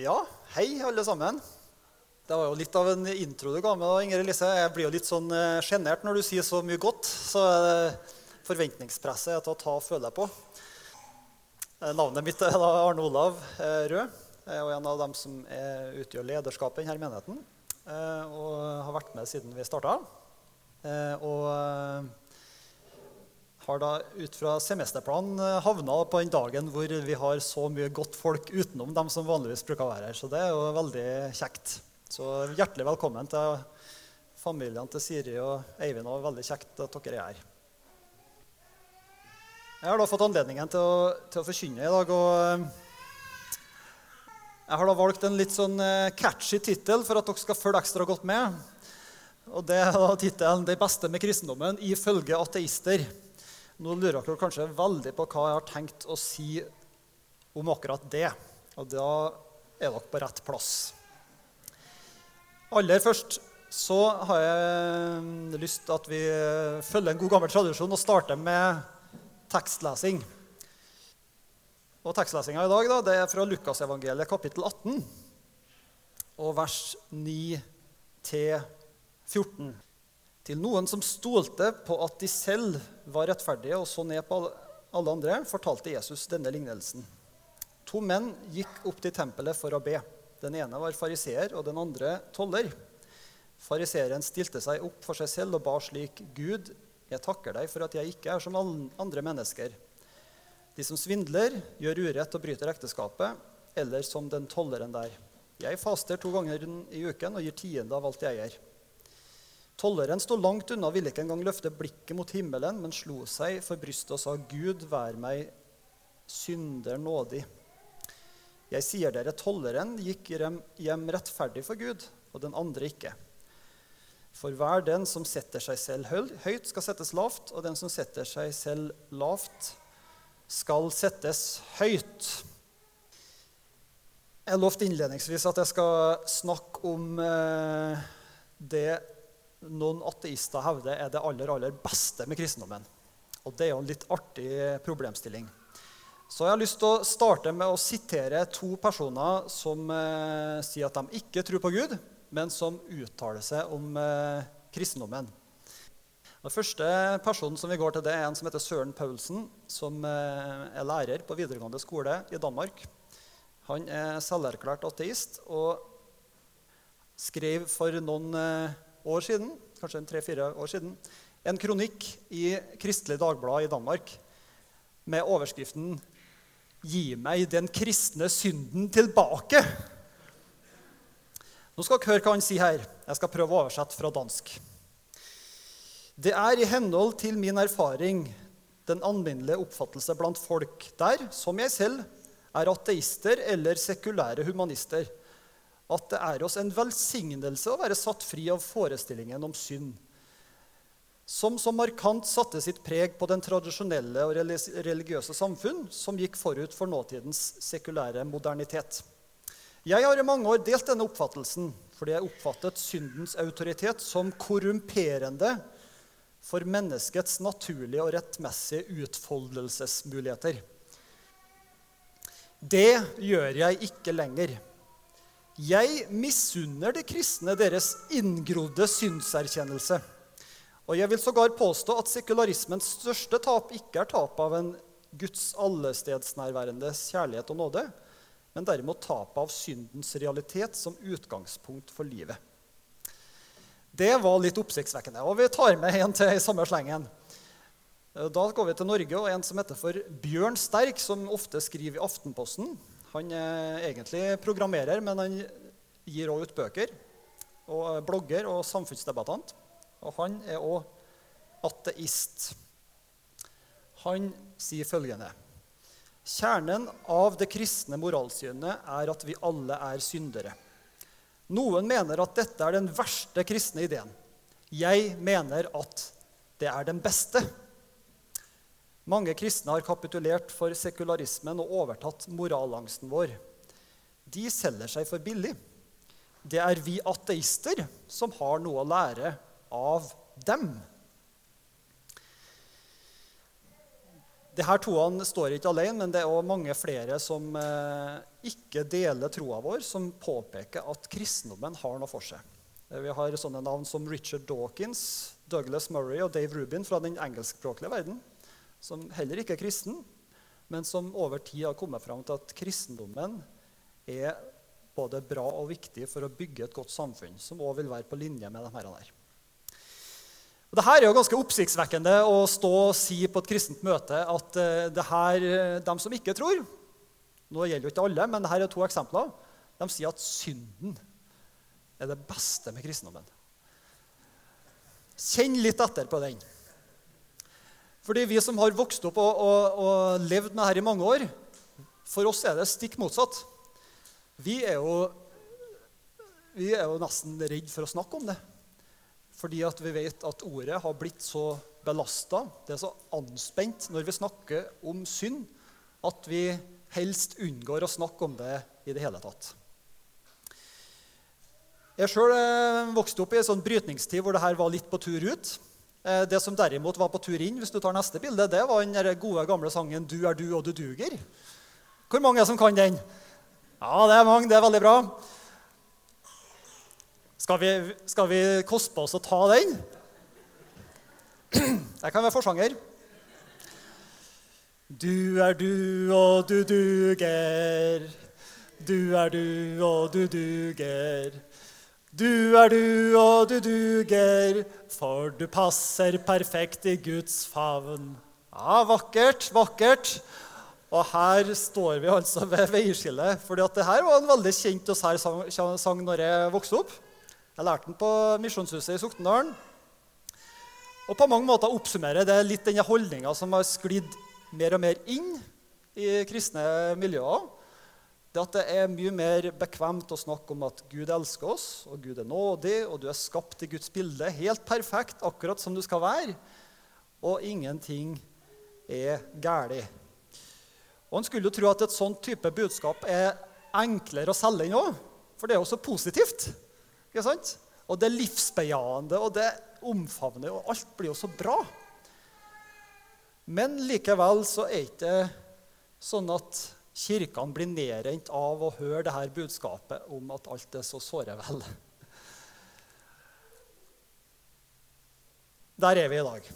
Ja, hei alle sammen. Det var jo litt av en intro du ga meg. da, Inger Elise. Jeg blir jo litt sånn eh, sjenert når du sier så mye godt. Så eh, forventningspresset er til å ta og føle på. Eh, Navnet mitt er da Arne Olav Rød. Jeg er en av dem som utgjør lederskapet i denne menigheten. Og har vært med siden vi starta. Og har da ut fra semesterplanen eh, havna på den dagen hvor vi har så mye godt folk utenom dem som vanligvis bruker å være her. Så det er jo veldig kjekt. Så hjertelig velkommen til familiene til Siri og Eivind. og Veldig kjekt at dere er her. Jeg har da fått anledningen til å, til å forkynne i dag. og eh, Jeg har da valgt en litt sånn eh, catchy tittel for at dere skal følge ekstra godt med. Og Det er da tittelen 'Det beste med kristendommen ifølge ateister'. Nå lurer dere kanskje veldig på hva jeg har tenkt å si om akkurat det. Og da er dere på rett plass. Aller først så har jeg lyst til at vi følger en god gammel tradisjon og starter med tekstlesing. Og Tekstlesinga i dag da, det er fra Lukasevangeliet kapittel 18 og vers 9 til 14. Til noen som stolte på at de selv var rettferdige og så ned på alle andre, fortalte Jesus denne lignelsen. To menn gikk opp til tempelet for å be. Den ene var fariseer, og den andre toller. Fariseeren stilte seg opp for seg selv og ba slik.: Gud, jeg takker deg for at jeg ikke er som alle andre mennesker. De som svindler, gjør urett og bryter ekteskapet, eller som den tolleren der. Jeg faster to ganger i uken og gir tiende av alt jeg eier. Tolleren sto langt unna ville ikke engang løfte blikket mot himmelen, men slo seg for brystet og sa, Gud, vær meg synder nådig. Jeg sier dere, tolleren gikk hjem rettferdig for Gud, og den andre ikke. For hver den som setter seg selv høyt, skal settes lavt, og den som setter seg selv lavt, skal settes høyt. Jeg lovte innledningsvis at jeg skal snakke om eh, det noen ateister hevder er det aller, aller beste med kristendommen. Og det er jo en litt artig problemstilling. Så jeg har lyst til å starte med å sitere to personer som eh, sier at de ikke tror på Gud, men som uttaler seg om eh, kristendommen. Den første personen som vi går til, det er en som heter Søren Paulsen, som eh, er lærer på videregående skole i Danmark. Han er selverklært ateist og skrev for noen eh, år siden, kanskje tre-fire år siden, en kronikk i Kristelig Dagblad i Danmark med overskriften 'Gi meg den kristne synden tilbake'. Nå skal dere høre hva han sier her. Jeg skal prøve å oversette fra dansk. Det er i henhold til min erfaring den alminnelige oppfattelse blant folk der, som jeg selv, er ateister eller sekulære humanister, at det er oss en velsignelse å være satt fri av forestillingen om synd, som så markant satte sitt preg på den tradisjonelle og religiøse samfunn som gikk forut for nåtidens sekulære modernitet. Jeg har i mange år delt denne oppfattelsen fordi jeg oppfattet syndens autoritet som korrumperende for menneskets naturlige og rettmessige utfoldelsesmuligheter. Det gjør jeg ikke lenger. Jeg misunner de kristne deres inngrodde syndserkjennelse. Og jeg vil sågar påstå at sekularismens største tap ikke er tap av en Guds allestedsnærværende kjærlighet og nåde, men derimot tap av syndens realitet som utgangspunkt for livet. Det var litt oppsiktsvekkende. Og vi tar med en til i samme slengen. Da går vi til Norge og en som heter for Bjørn Sterk, som ofte skriver i Aftenposten. Han er egentlig programmerer, men han gir òg ut bøker. Og blogger og samfunnsdebattant. Og han er òg ateist. Han sier følgende Kjernen av det kristne moralsynet er at vi alle er syndere. Noen mener at dette er den verste kristne ideen. Jeg mener at det er den beste. Mange kristne har kapitulert for sekularismen og overtatt moralangsten vår. De selger seg for billig. Det er vi ateister som har noe å lære av dem. Disse toene står ikke alene, men det er også mange flere som eh, ikke deler troa vår, som påpeker at kristendommen har noe for seg. Vi har sånne navn som Richard Dawkins, Douglas Murray og Dave Rubin fra den engelskspråklige verden, som heller ikke er kristen, men som over tid har kommet fram til at kristendommen er både bra og viktig for å bygge et godt samfunn, som òg vil være på linje med de her. Og her er jo ganske oppsiktsvekkende å stå og si på et kristent møte at uh, det her, eh, de som ikke tror Nå gjelder jo ikke alle, men dette er to eksempler. De sier at synden er det beste med kristendommen. Kjenn litt etter på den. Fordi vi som har vokst opp og, og, og levd med dette i mange år, for oss er det stikk motsatt. Vi er jo, vi er jo nesten redd for å snakke om det. Fordi at vi vet at ordet har blitt så belasta, det er så anspent når vi snakker om synd, at vi helst unngår å snakke om det i det hele tatt. Jeg sjøl eh, vokste opp i en sånn brytningstid hvor det her var litt på tur ut. Eh, det som derimot var på tur inn, hvis du tar neste bilde, det var den gode, gamle sangen 'Du er du, og du duger'. Hvor mange er som kan den? Ja, det er mange. Det er veldig bra. Skal vi, skal vi koste på oss å ta den? Jeg kan være forsanger. Du er du, og du duger. Du er du, og du duger. Du er du, og du duger, for du passer perfekt i Guds favn. Ja, vakkert, vakkert. Og her står vi altså ved veiskillet. For det her var en veldig kjent og sær sang når jeg vokste opp. Jeg lærte den på Misjonshuset i Soknedalen. Og på mange måter oppsummerer det litt denne holdninga som har sklidd mer og mer inn i kristne miljøer. Det at det er mye mer bekvemt å snakke om at Gud elsker oss, og Gud er nådig, og du er skapt i Guds bilde, helt perfekt, akkurat som du skal være, og ingenting er galt. Og En skulle jo tro at et sånt type budskap er enklere å selge inn òg, for det er jo så positivt. Ikke sant? Og det er livsbejaende, og det omfavner, og alt blir jo så bra. Men likevel så er det ikke sånn at kirkene blir nedrent av å høre det her budskapet om at alt er så såre vel. Der er vi i dag.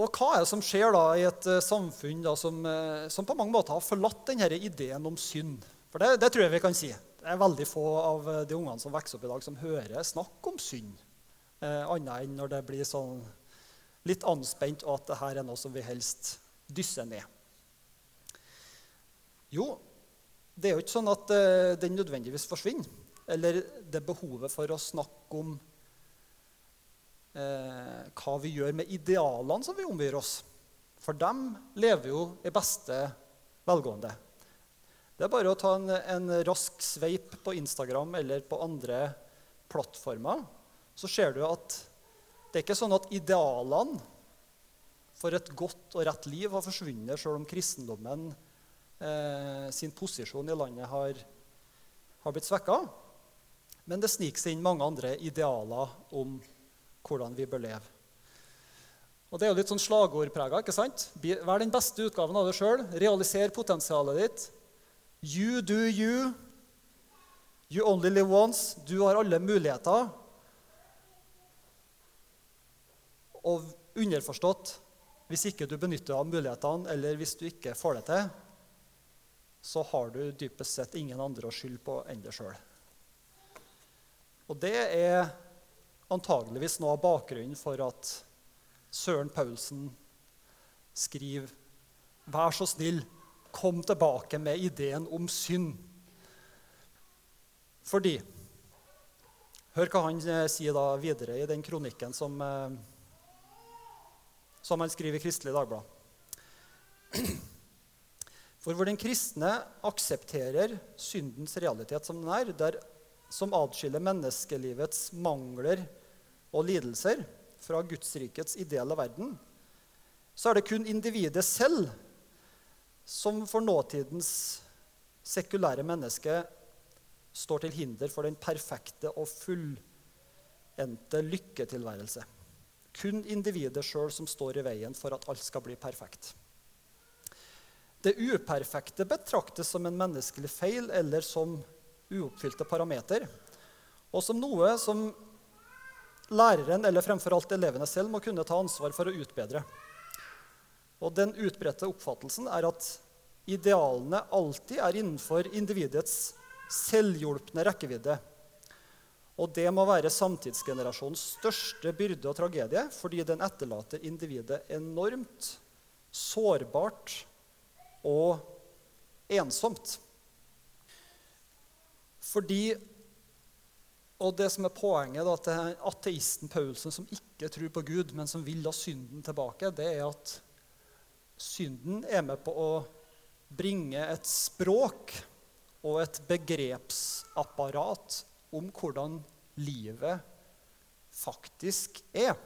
Og hva er det som skjer da i et eh, samfunn da, som, eh, som, på mange måter har forlatt denne ideen om synd? For det, det tror jeg vi kan si. Det er veldig få av de ungene som vokser opp i dag, som hører snakk om synd. Eh, annet enn når det blir sånn litt anspent, og at dette er noe som vi helst dysser ned. Jo, det er jo ikke sånn at uh, den nødvendigvis forsvinner. Eller det behovet for å snakke om uh, hva vi gjør med idealene som vi omgir oss. For dem lever jo i beste velgående. Det er bare å ta en, en rask sveip på Instagram eller på andre plattformer. Så ser du at det er ikke sånn at idealene for et godt og rett liv har forsvunnet, sjøl om kristendommen eh, sin posisjon i landet har, har blitt svekka. Men det sniker seg inn mange andre idealer om hvordan vi bør leve. Og Det er jo litt sånn slagordprega. ikke sant? Vær den beste utgaven av deg sjøl. Realiser potensialet ditt. You do you. You only live once. Du har alle muligheter. Og underforstått hvis ikke du benytter av mulighetene, eller hvis du ikke får det til, så har du dypest sett ingen andre å skylde på enn deg sjøl. Og det er antageligvis noe av bakgrunnen for at Søren Paulsen skriver Vær så snill, kom tilbake med ideen om synd. Fordi Hør hva han eh, sier da videre i den kronikken som, eh, som han skriver i Kristelig Dagblad. For hvor den kristne aksepterer syndens realitet som den er, der, som adskiller menneskelivets mangler og lidelser fra Gudsrikets ideelle verden, så er det kun individet selv som for nåtidens sekulære menneske står til hinder for den perfekte og fullendte lykketilværelse. kun individet sjøl som står i veien for at alt skal bli perfekt. Det uperfekte betraktes som en menneskelig feil eller som uoppfylte parameter, og som noe som læreren eller fremfor alt elevene selv må kunne ta ansvar for å utbedre. Og Den utbredte oppfattelsen er at idealene alltid er innenfor individets selvhjulpne rekkevidde. Og det må være samtidsgenerasjonens største byrde og tragedie, fordi den etterlater individet enormt sårbart og ensomt. Fordi Og det som er poenget, da, til ateisten Paulsen som ikke tror på Gud, men som vil ha synden tilbake, det er at synden er med på å bringe et språk og et begrepsapparat om hvordan livet faktisk er.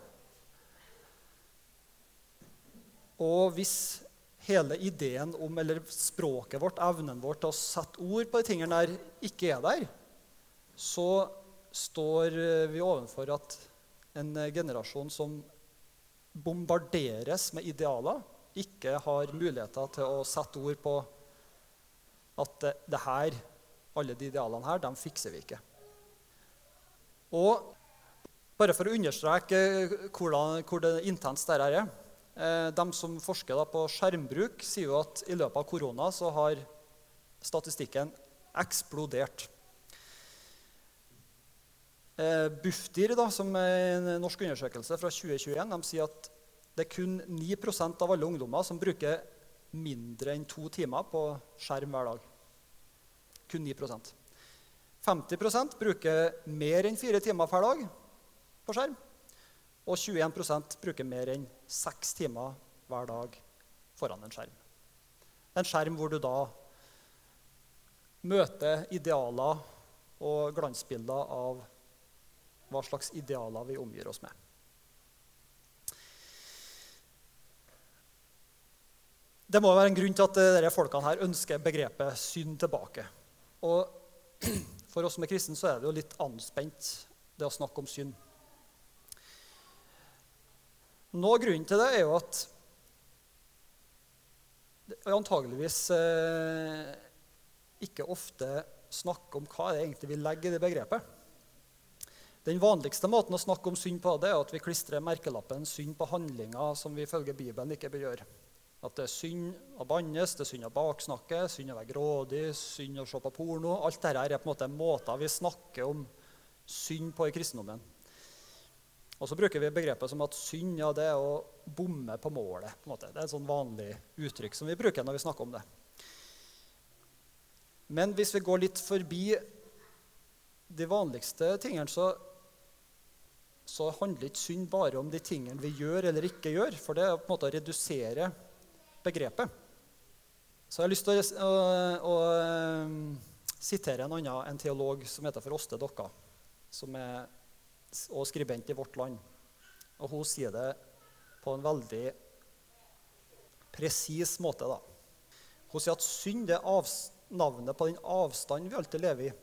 Og hvis hele ideen om, eller språket vårt, evnen vår til å sette ord på de tingene der, ikke er der, så står vi overfor at en generasjon som bombarderes med idealer, ikke har muligheter til å sette ord på at det, det her, alle de idealene her, dem fikser vi ikke. Og bare for å understreke hvordan, hvor intenst dette er Eh, de som forsker på skjermbruk, sier jo at i løpet av korona så har statistikken eksplodert. Eh, Bufdir, da, som er en norsk undersøkelse fra 2021, de sier at det er kun 9% av alle ungdommer som bruker mindre enn to timer på skjerm hver dag. Kun 9% 50% bruker mer enn fire timer per dag på skjerm. Og 21% bruker mer enn seks timer hver dag foran en skjerm. En skjerm hvor du da møter idealer og glansbilder av hva slags idealer vi omgir oss med. Det må være en grunn til at disse folkene her ønsker begrepet synd tilbake. Og For oss som er kristne, så er det jo litt anspent, det å snakke om synd. Noe av grunnen til det er jo at vi antageligvis eh, ikke ofte snakker om hva det egentlig vi legger i det begrepet. Den vanligste måten å snakke om synd på det er at vi klistrer merkelappen 'synd på handlinger' som vi følger Bibelen ikke bør gjøre. At det er synd å bannes, det er synd å baksnakke, synd å være grådig, synd å se på porno. Alt dette er på en måte måter vi snakker om synd på i kristendommen. Og så bruker vi begrepet som at synd ja, det er å bomme på målet. På det er et sånn vanlig uttrykk som vi bruker når vi snakker om det. Men hvis vi går litt forbi de vanligste tingene, så, så handler ikke synd bare om de tingene vi gjør eller ikke gjør. For det er på en måte å redusere begrepet. Så jeg har lyst til å, å, å, å sitere en annen en teolog som heter for Åste Dokka. som er og skribent i Vårt Land. Og hun sier det på en veldig presis måte. Da. Hun sier at synd er navnet på den avstanden vi alltid lever i.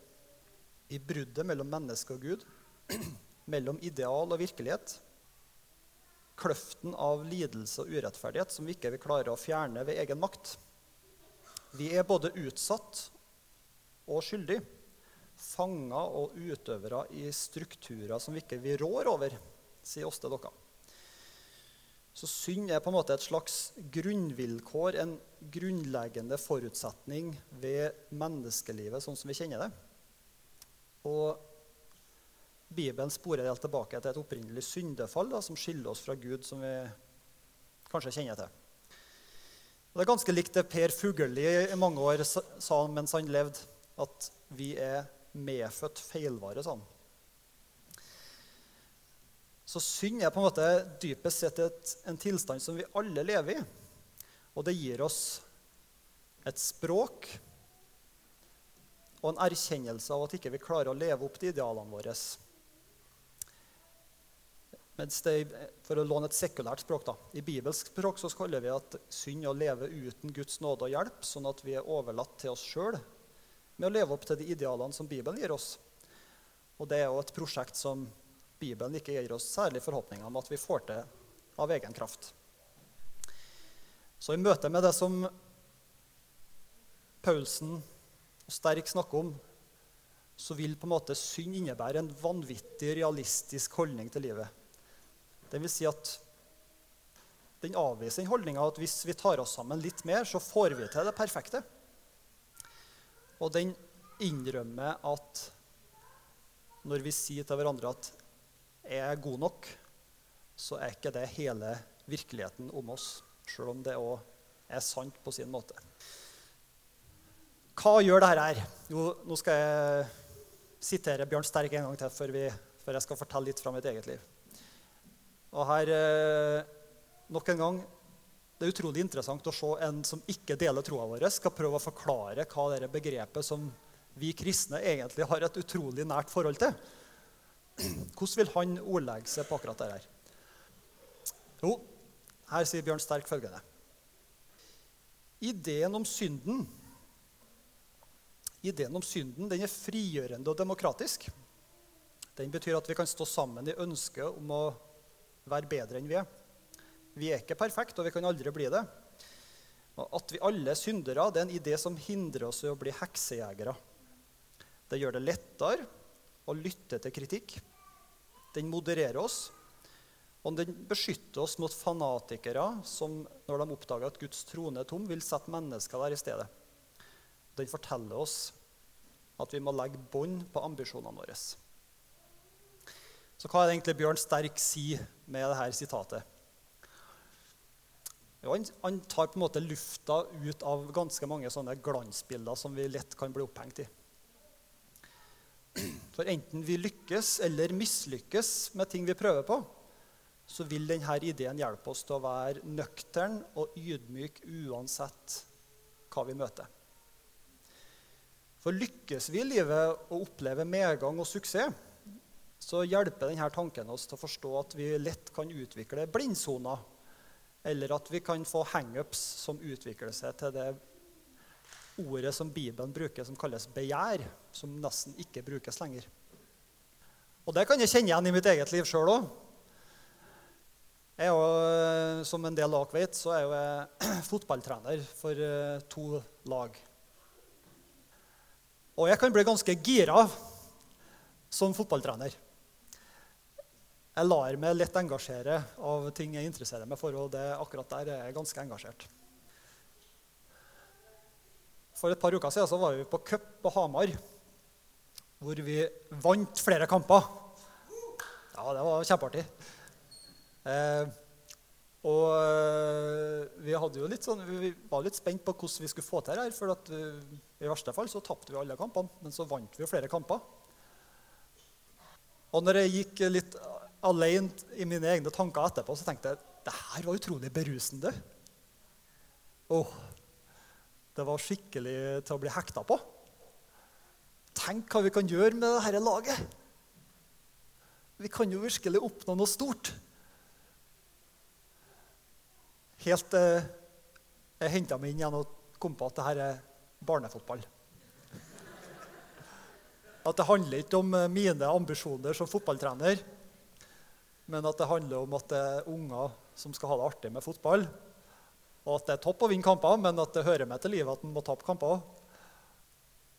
I bruddet mellom menneske og Gud, mellom ideal og virkelighet. Kløften av lidelse og urettferdighet som vi ikke vil klare å fjerne ved egen makt. Vi er både utsatt og skyldig fanger og utøvere i strukturer som vi ikke rår over, sier oss til dere. Så synd er på en måte et slags grunnvilkår, en grunnleggende forutsetning ved menneskelivet sånn som vi kjenner det. Og Bibelen sporer helt tilbake til et opprinnelig syndefall da, som skiller oss fra Gud, som vi kanskje kjenner til. Og det er ganske likt det Per Fugelli i mange år sa mens han levde, at vi er medfødt feilvare. sånn. Så synd er på en måte dypest sett et, en tilstand som vi alle lever i. Og det gir oss et språk og en erkjennelse av at ikke vi ikke klarer å leve opp til idealene våre. Mens det, for å låne et sekulært språk da, I bibelsk språk så kaller vi at synd er å leve uten Guds nåde og hjelp, sånn at vi er overlatt til oss sjøl med å leve opp til de idealene som Bibelen gir oss. Og det er jo et prosjekt som Bibelen ikke gir oss særlig forhåpninger om at vi får til av egen kraft. Så i møte med det som Paulsen og Sterk snakker om, så vil på en måte synd innebære en vanvittig realistisk holdning til livet. Det vil si at den avviser den holdninga at hvis vi tar oss sammen litt mer, så får vi til det perfekte. Og den innrømmer at når vi sier til hverandre at 'jeg er god nok', så er ikke det hele virkeligheten om oss, sjøl om det òg er sant på sin måte. Hva gjør dette her? Jo, nå skal jeg sitere Bjørn Sterk en gang til før, vi, før jeg skal fortelle litt fra mitt eget liv. Og her, eh, nok en gang, Det er utrolig interessant å se en som ikke deler troa vår, skal prøve å forklare hva det begrepet som vi kristne egentlig har et utrolig nært forhold til. Hvordan vil han ordlegge seg på akkurat det her? Jo, her sier Bjørn Sterk følgende. Ideen om synden Ideen om synden den er frigjørende og demokratisk. Den betyr at vi kan stå sammen i ønsket om å være bedre enn vi er. Vi er ikke perfekte, og vi kan aldri bli det. Og at vi alle er syndere, det er en idé som hindrer oss i å bli heksejegere. Det gjør det lettere å lytte til kritikk. Den modererer oss, og den beskytter oss mot fanatikere som når de oppdager at Guds trone er tom, vil sette mennesker der i stedet. Den forteller oss at vi må legge bånd på ambisjonene våre. Så hva er det egentlig Bjørn Sterk sier med dette sitatet? Jo, han, han, tar på en måte lufta ut av ganske mange sånne glansbilder som vi lett kan bli opphengt i. For enten vi lykkes eller mislykkes med ting vi prøver på, så vil denne ideen hjelpe oss til å være nøktern og ydmyk uansett hva vi møter. For lykkes vi i livet og opplever medgang og suksess, så hjelper denne tanken oss til å forstå at vi lett kan utvikle blindsoner, eller at vi kan få hangups som utvikler seg til det ordet som Bibelen bruker, som kalles begjær, som nesten ikke brukes lenger. Og det kan jeg kjenne igjen i mitt eget liv sjøl òg. Som en del av dere vet, så er jeg fotballtrener for eh, to lag. Og jeg kan bli ganske gira som fotballtrener. Jeg lar meg lett engasjere av ting jeg interesserer meg for, og det akkurat der er jeg ganske engasjert. For et par uker siden så var vi på cup på Hamar, hvor vi vant flere kamper. Ja, det var kjempeartig. Eh, og eh, vi, sånn, vi, var litt spent på hvordan vi skulle få til det her. For at, uh, i verste fall så tapte vi alle kampene, men så vant vi flere kamper. Og når jeg gikk litt alene i mine egne tanker etterpå, så tenkte jeg det her var utrolig berusende. Oh, det var skikkelig til å bli hekta på. Tenk hva vi kan gjøre med dette laget. Vi kan jo virkelig oppnå noe stort. Helt eh, Jeg henta meg inn igjen og kom på at det her er barnefotball. At det handler ikke om eh, mine ambisjoner som fotballtrener, men at det handler om at det er unger som skal ha det artig med fotball. Og at det er topp å vinne kamper, men at det hører med til livet at en må tape kamper.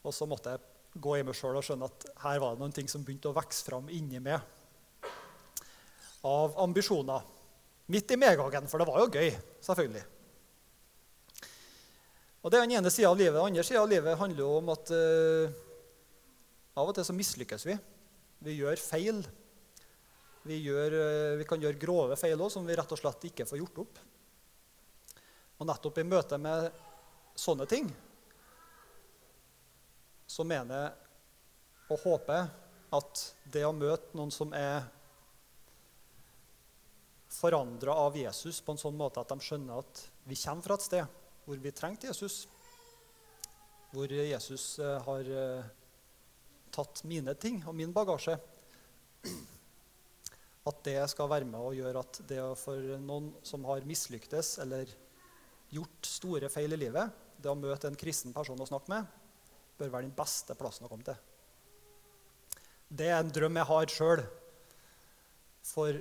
Og så måtte jeg gå i meg sjøl og skjønne at her var det noen ting som begynte å vokse fram inni meg av ambisjoner. Midt i medgangen, for det var jo gøy, selvfølgelig. Og Det er den ene sida av livet. Den andre sida av livet handler jo om at uh, av og til så mislykkes vi. Vi gjør feil. Vi, gjør, uh, vi kan gjøre grove feil òg, som vi rett og slett ikke får gjort opp. Og nettopp i møte med sånne ting så mener jeg og håper at det å møte noen som er forandra av Jesus på en sånn måte at de skjønner at vi kommer fra et sted hvor vi trengte Jesus. Hvor Jesus eh, har eh, tatt mine ting og min bagasje. At det skal være med og gjøre at det for noen som har mislyktes eller gjort store feil i livet, det å møte en kristen person å snakke med, bør være den beste plassen å komme til. Det er en drøm jeg har sjøl. for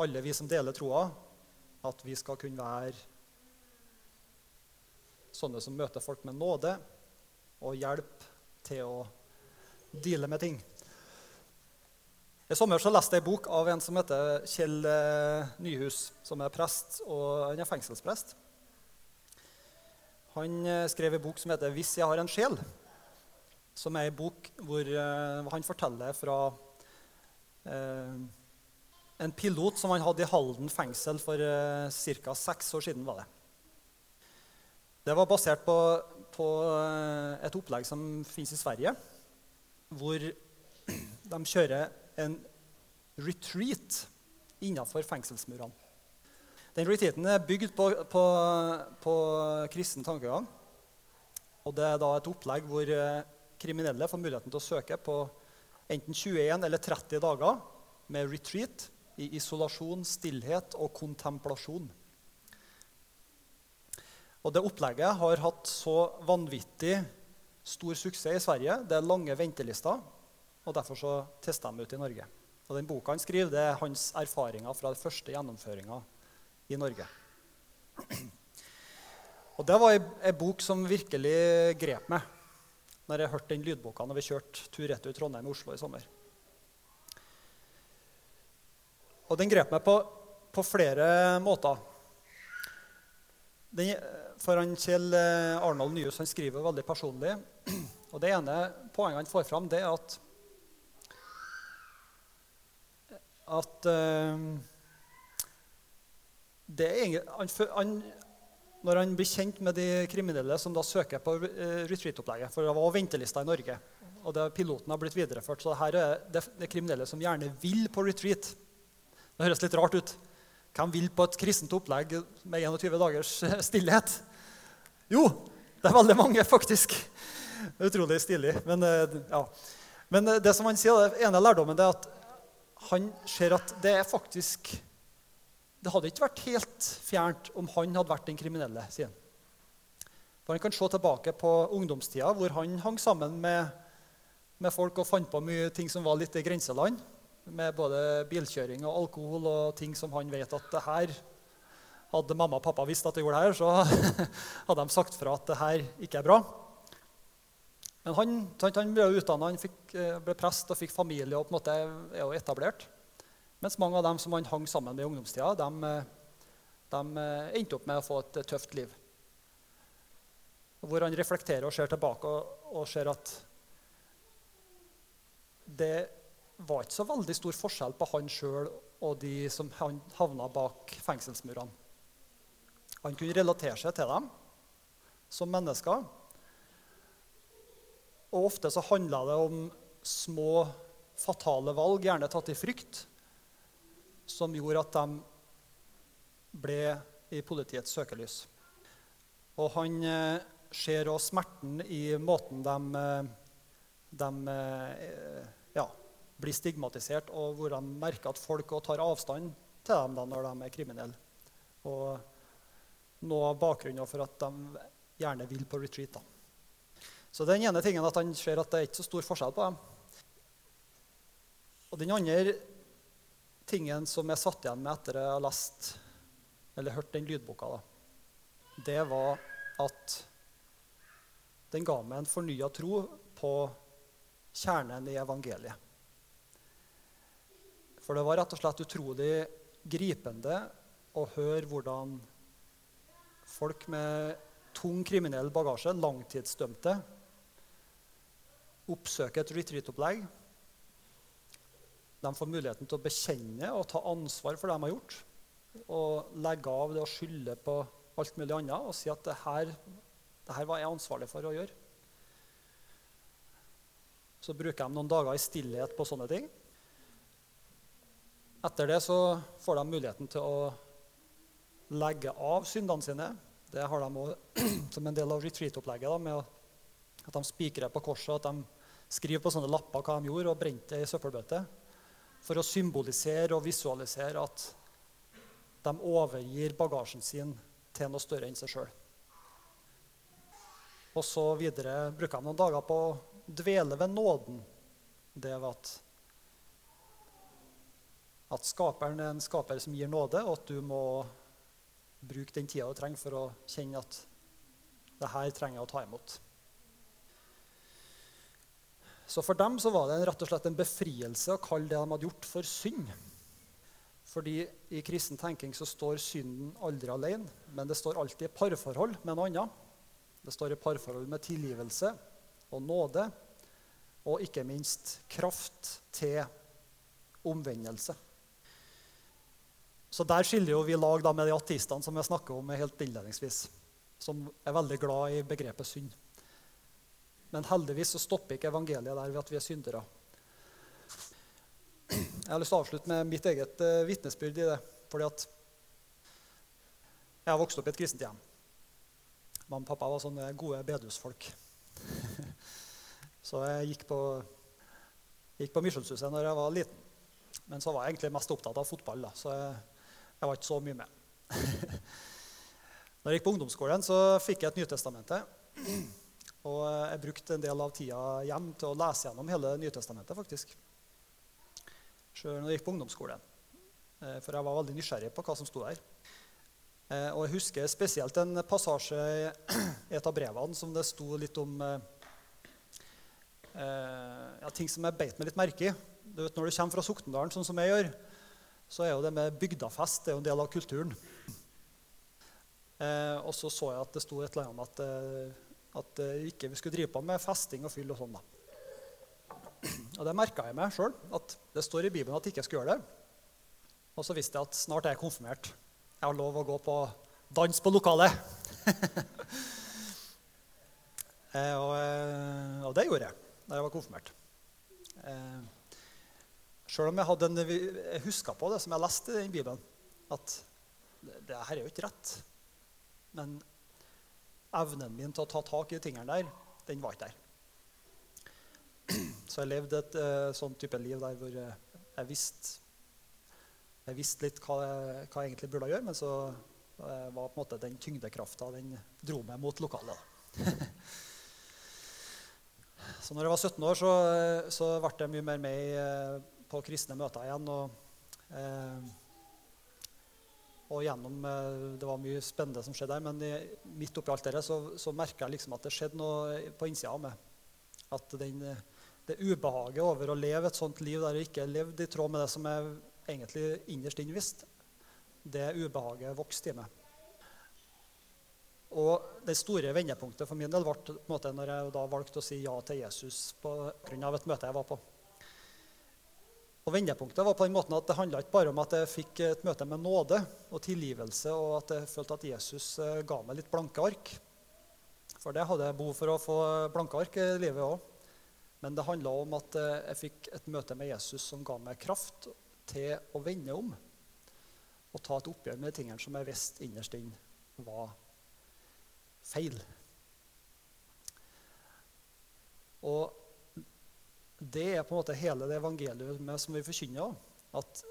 alle vi som deler troa, at vi skal kunne være sånne som møter folk med nåde og hjelp til å deale med ting. I sommer så leste jeg en bok av en som heter Kjell eh, Nyhus, som er prest og han er fengselsprest. Han eh, skrev en bok som heter 'Hvis jeg har en sjel', som er en bok hvor uh, han forteller fra en pilot som han hadde i Halden fengsel for ca. seks år siden. var Det Det var basert på, på et opplegg som fins i Sverige, hvor de kjører en retreat innenfor fengselsmurene. Den retreaten er bygd på, på, på kristen tankegang. Og det er da et opplegg hvor kriminelle får muligheten til å søke på enten 21 eller 30 dager med retreat i isolasjon, stillhet og kontemplasjon. Og Det opplegget har hatt så vanvittig stor suksess i Sverige. Det er lange ventelister, og derfor så testa de ut i Norge. Og Den boka han skriver, det er hans erfaringer fra den første gjennomføringa i Norge. Og Det var ei bok som virkelig grep meg når jeg hørte den lydboka når vi kjørte tur-retur Trondheim-Oslo i sommer. Og den grep meg på, på flere måter. Den, for han Kjell eh, Arnold Nyhus han skriver veldig personlig. Og Det ene poenget han får fram, det er at, at det er, han, når han blir kjent med de kriminelle som da søker på eh, retreat-opplegget. For det var ventelista i Norge, og det, piloten har blitt videreført. Så her er det, det kriminelle som gjerne vil på retreat. Det høres litt rart ut. Hvem vil på et kristent opplegg med 21 dagers eh, stillhet? Jo, det er veldig mange, faktisk. Utrolig stilig. Men, eh, ja. Men det som han sier, den ene lærdommen er at han ser at det er faktisk det hadde ikke vært helt fjernt om han hadde vært den kriminelle. sier han. For Han kan se tilbake på ungdomstida, hvor han hang sammen med, med, folk og fant på mye ting som var litt i grenseland. Med både bilkjøring og alkohol og ting som han vet at det her Hadde mamma og pappa visst at det gjorde det her, så hadde de sagt fra at det her ikke er bra. Men han, han ble utdanna, han fikk, eh, ble prest og fikk familie og på en måte er jo etablert. Mens mange av dem som han hang sammen med i ungdomstida, de, de eh, endte opp med å få et tøft liv. Hvor han reflekterer og ser tilbake og, og ser at det var ikke så veldig stor forskjell på han sjøl og de som havna bak fengselsmurene. Han kunne relatere seg til dem som mennesker. Og ofte så handla det om små, fatale valg, gjerne tatt i frykt, som gjorde at de ble i politiets søkelys. Og han eh, ser også smerten i måten de, eh, de eh, ja, blir stigmatisert, og hvor de merker at folk tar avstand til dem da, når de er kriminelle. Og noe av bakgrunnen for at de gjerne vil på retreat. Da. Så den ene tingen at han ser at det er ikke så stor forskjell på dem. Og den andre tingen som jeg satt igjen med etter jeg har lest eller hørt den lydboka, da, det var at den ga meg en fornya tro på kjernen i evangeliet. For det var rett og slett utrolig gripende å høre hvordan folk med tung kriminell bagasje, langtidsdømte, oppsøker et retreat-opplegg de får muligheten til å bekjenne og ta ansvar for det de har gjort. Og legge av det å skylde på alt mulig annet og si at det her, det her var jeg ansvarlig for å gjøre. Så bruker de noen dager i stillhet på sånne ting. Etter det så får de muligheten til å legge av syndene sine. Det har de òg som en del av retreat-opplegget. med At de spikra på korset, at de skriver på sånne lapper hva de gjorde, og brente det i søppelbøtte for å symbolisere og visualisere at de overgir bagasjen sin til noe større enn seg sjøl. Og så videre bruker de noen dager på å dvele ved nåden. Det ved at, At skaperen er en skaper som gir nåde, og at du må bruke den tida du trenger for å kjenne at det her trenger jeg å ta imot. Så for dem så var det rett og slett en befrielse å kalle det de hadde gjort, for synd. Fordi i kristen tenking så står synden aldri alene, men det står alltid i parforhold med noe annet. Det står i parforhold med tilgivelse og nåde, og ikke minst kraft til omvendelse. Så der skiller jo vi lag med de ateistene som jeg snakker om helt innledningsvis, som er veldig glad i begrepet synd. Men heldigvis så stopper ikke evangeliet der ved at vi er syndere. Jeg har lyst til å avslutte med mitt eget uh, vitnesbyrd i det. fordi at jeg har vokst opp i et kristent hjem. Mamma og pappa var sånne gode bedehusfolk. så jeg gikk på, gikk på Misjonshuset når jeg var liten. Men så var jeg egentlig mest opptatt av fotball, da, så jeg, jeg var ikke så mye med. når jeg gikk på ungdomsskolen, så fikk jeg et Nytestamente. Og jeg brukte en del av tida hjem til å lese gjennom hele Nytestamentet. faktisk. Selv når jeg gikk på ungdomsskolen. Eh, for jeg var veldig nysgjerrig på hva som sto der. Eh, og jeg husker spesielt en passasje i et av brevene som det sto litt om eh, ja, ting som jeg beit meg litt merke i. Du vet, når du kommer fra Soknedalen, sånn som jeg gjør, så er jo det med bygdafest det er jo en del av kulturen. Eh, og så så jeg at det sto et eller annet om at, eh, at uh, ikke vi skulle drive på med festing og fyll og sånn. da. Og det merka jeg meg sjøl, at det står i Bibelen at jeg ikke skulle gjøre det. Og så visste jeg at snart er jeg konfirmert. Jeg har lov å gå på dans på lokalet. eh, og, og, det gjorde jeg da jeg var konfirmert. Eh, Sjøl om jeg, hadde en, jeg huska på det som jeg leste i Bibelen, at det er jo ikke rett. Men evnen min til å ta tak i tingene der, den var ikke der. Så jeg levde et uh, sånn type liv der hvor uh, jeg visste jeg visste litt hva jeg, hva jeg, egentlig burde gjøre, men så uh, var på en måte den tyngdekrafta den dro meg mot lokalet. så når jeg var 17 år, så, så ble jeg mye mer med på kristne møter igjen. Og, eh, og gjennom, eh, Det var mye spennende som skjedde der, men midt oppi alt det så, så merka jeg liksom at det skjedde noe på innsida av meg. At den, det ubehaget over å leve et sånt liv der jeg ikke levde i tråd med det som jeg egentlig innerst inne visste, det ubehaget vokste i meg. Og Det store vendepunktet for min del ble på en måte når jeg da valgte å si ja til Jesus av et møte jeg var på. Og Vendepunktet var på den måten at det handla ikke bare om at jeg fikk et møte med nåde og tilgivelse, og at jeg følte at Jesus eh, ga meg litt blanke ark. For det hadde jeg behov for å få blanke ark i livet òg. Men det handla om at eh, jeg fikk et møte med Jesus som ga meg kraft til å vende om og ta et oppgjør med de tingene som jeg visste innerst inne var feil. Og det er på en måte hele det evangeliet som vi forkynner. At,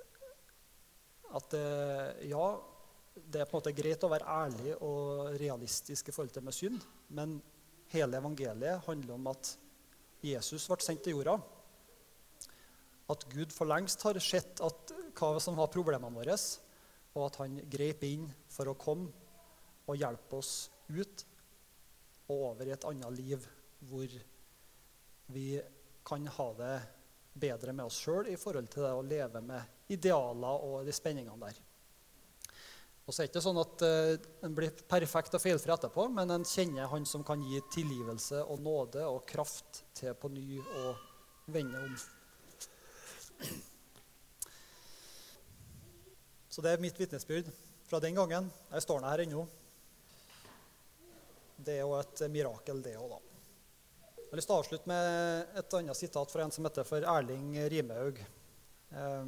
at eh, ja, det er på en måte greit å være ærlig og realistisk i forhold til med synd, men hele evangeliet handler om at Jesus ble sendt til jorda. At Gud for lengst har sett at, hva som var problemene våre, og at han grep inn for å komme og hjelpe oss ut og over i et annet liv hvor vi kan ha det bedre med oss sjøl i forhold til det å leve med idealer og de spenningene der. Og så er det ikke sånn at uh, En blir perfekt og feilfri etterpå, men en kjenner Han som kan gi tilgivelse og nåde og kraft til på ny å vende om. Så det er mitt vitnesbyrd fra den gangen. Jeg står her ennå. Det er jo et mirakel, det òg, da. Jeg har lyst til å avslutte med et annet sitat fra en som heter for Erling Rimehaug. Eh,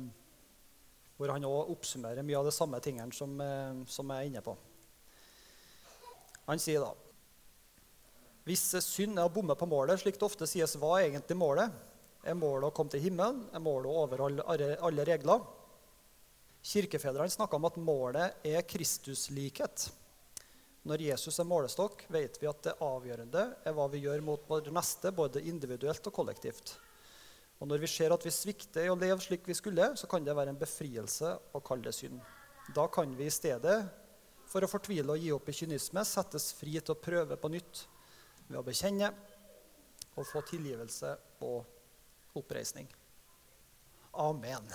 hvor han òg oppsummerer mye av de samme tingene som, eh, som jeg er inne på. Han sier da Hvis synd er å bomme på målet, slik det ofte sies, hva er egentlig målet? Er målet å komme til himmelen? Er målet å overholde alle regler? Kirkefedrene snakka om at målet er Kristuslikhet. Når Jesus er målestokk, vet vi at det avgjørende er hva vi gjør mot vår neste, både individuelt og kollektivt. Og når vi ser at vi svikter i å leve slik vi skulle, så kan det være en befrielse å kalle det synd. Da kan vi i stedet for å fortvile og gi opp i kynisme settes fri til å prøve på nytt ved å bekjenne og få tilgivelse og oppreisning. Amen.